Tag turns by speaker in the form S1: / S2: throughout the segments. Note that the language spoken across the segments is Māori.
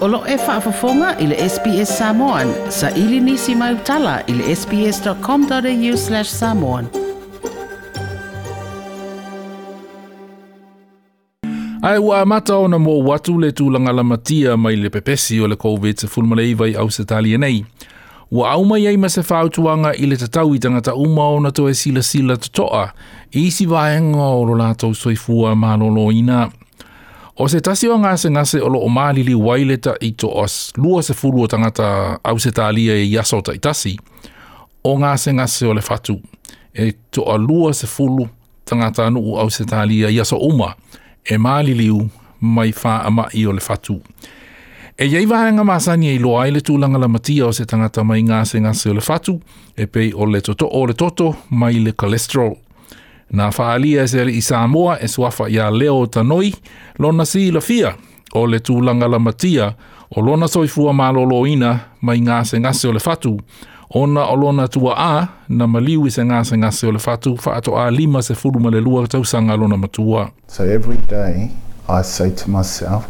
S1: Olo e whaafafonga i le SPS Samoan. Sa ili nisi mai utala i le sps.com.au slash samoan. Ai wā mata ona mō watu le tūlanga la matia mai le pepesi o le COVID te fulmalei vai au se talia nei. Wa au mai ei ma se whautuanga i le tatau i tangata uma o na toe sila sila tatoa. Isi vaenga o lo lātou soifua mālolo ina. Isi ina. O se tasi o ngase ngase o loo maalili waileta i to os lua se fulu o tangata au se talia e yasa o taitasi, o ngase ngase o le fatu e to a lua se fulu tangata anu u au se talia i yasa uma e maalili u mai fa ama i o le fatu. E yei vahanga masani e ilo aile langa la matia o se tangata mai ngase ngase o le fatu e pei o le toto o le toto mai le cholesterol na faaalia se le i Samoa e suafa ia leo tanoi lona si la fia o le tūlanga la matia o lona soifua maloloina mai ngāse ngase o le fatu ona o lona tua a na maliu i se ngāse ngase o le fatu whaato a lima se furu ma le lua tausanga lona matua. So every day
S2: I say to myself,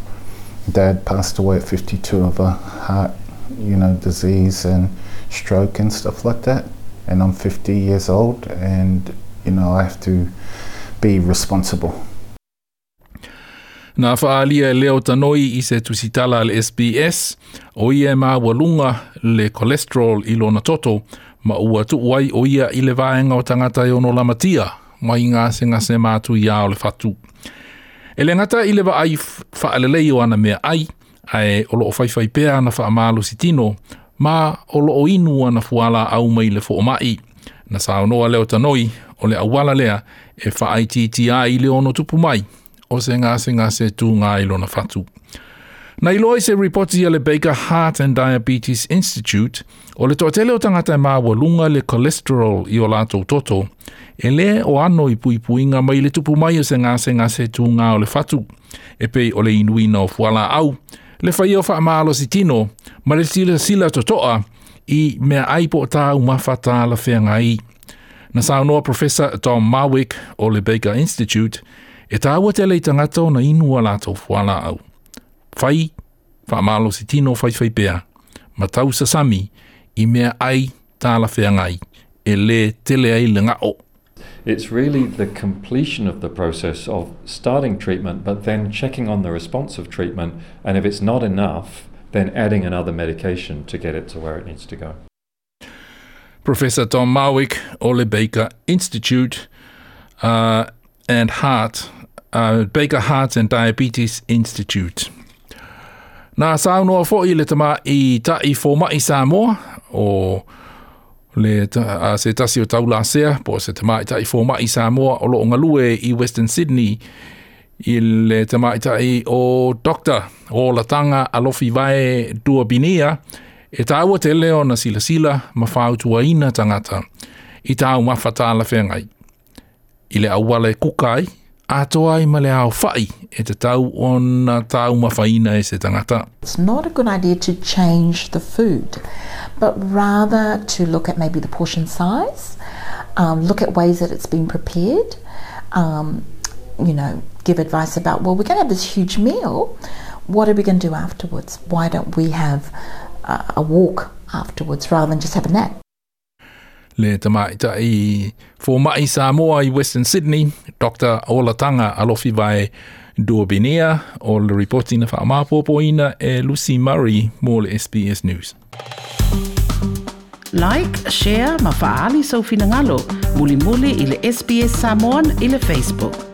S2: Dad passed away at 52 of a heart, you know, disease and stroke and stuff like that. And I'm 50 years old and you know, I have to be responsible.
S1: Nā whaalia e leo tanoi i se tusitala le SBS, o ia e walunga le cholesterol i lona toto, ma ua tuuai o ia i le vāenga o tangata i ono lamatia, mai ngā se ngā se mātu i le fatu. E le ngata i le va ai whaalelei o ana mea ai, ae o loo whaiwhai pēa ana whaamalo si tino, ma o loo inu ana fuala au mai le fo mai. Na sāo noa leo tanoi, o le awala lea e whaaititia i le ono tupu mai o se ngā se ngā se tū ngā ilona whatu. Na iloi se reporti ia le Baker Heart and Diabetes Institute o le toatele o tangata e mā walunga le cholesterol i o lato toto e le o ano i pui pui ngā mai le tupu mai o se ngā se ngā se tū ngā o le whatu e pei o le inuina o fuala au le whai o wha maalo si tino ma le sila totoa i mea aipo tā umafa tā la whea ngai. Na sa noa Professor Tom Marwick o Le Baker Institute, e tāua te lei tangata na inua lātou whuala au. Whai, whamalo si tino whai whai pēa, ma tau sa sami i mea ai tāla whiangai, e le tele ai lenga o.
S3: It's really the completion of the process of starting treatment, but then checking on the response of treatment, and if it's not enough, then adding another medication to get it to where it needs to go.
S1: Professor Tom Marwick, Ole Baker Institute, uh, and Heart, uh, Baker Heart and Diabetes Institute. Nā sāu noa fo i le tama i ta i fō mai Samoa, o le ta, a, se tasi o taula sea, po se tama i ta i fō mai Samoa, o lo o ngalue i Western Sydney, i le tama i ta i o Dr. o latanga alofi vai dua E tā ua te leo na sila sila ma whautua ina tangata i tā ua whataala whengai. I le awale kukai, a toa i male au whai e te tau o na tau mawhaina e se
S4: tangata. It's not a good idea to change the food, but rather to look at maybe the portion size, um, look at ways that it's been prepared, um, you know, give advice about, well, we're going to have this huge meal, what are we going to do afterwards? Why don't we have a walk afterwards rather than just have a nap. Le tamaita
S1: i mai Samoa i Western Sydney, Dr. Olatanga alofi vai duobinia All the reporting na whaamāpōpoina e Lucy Murray mō SBS News. Like, share, mafaali sau so finangalo, muli muli i SBS Samoan i Facebook.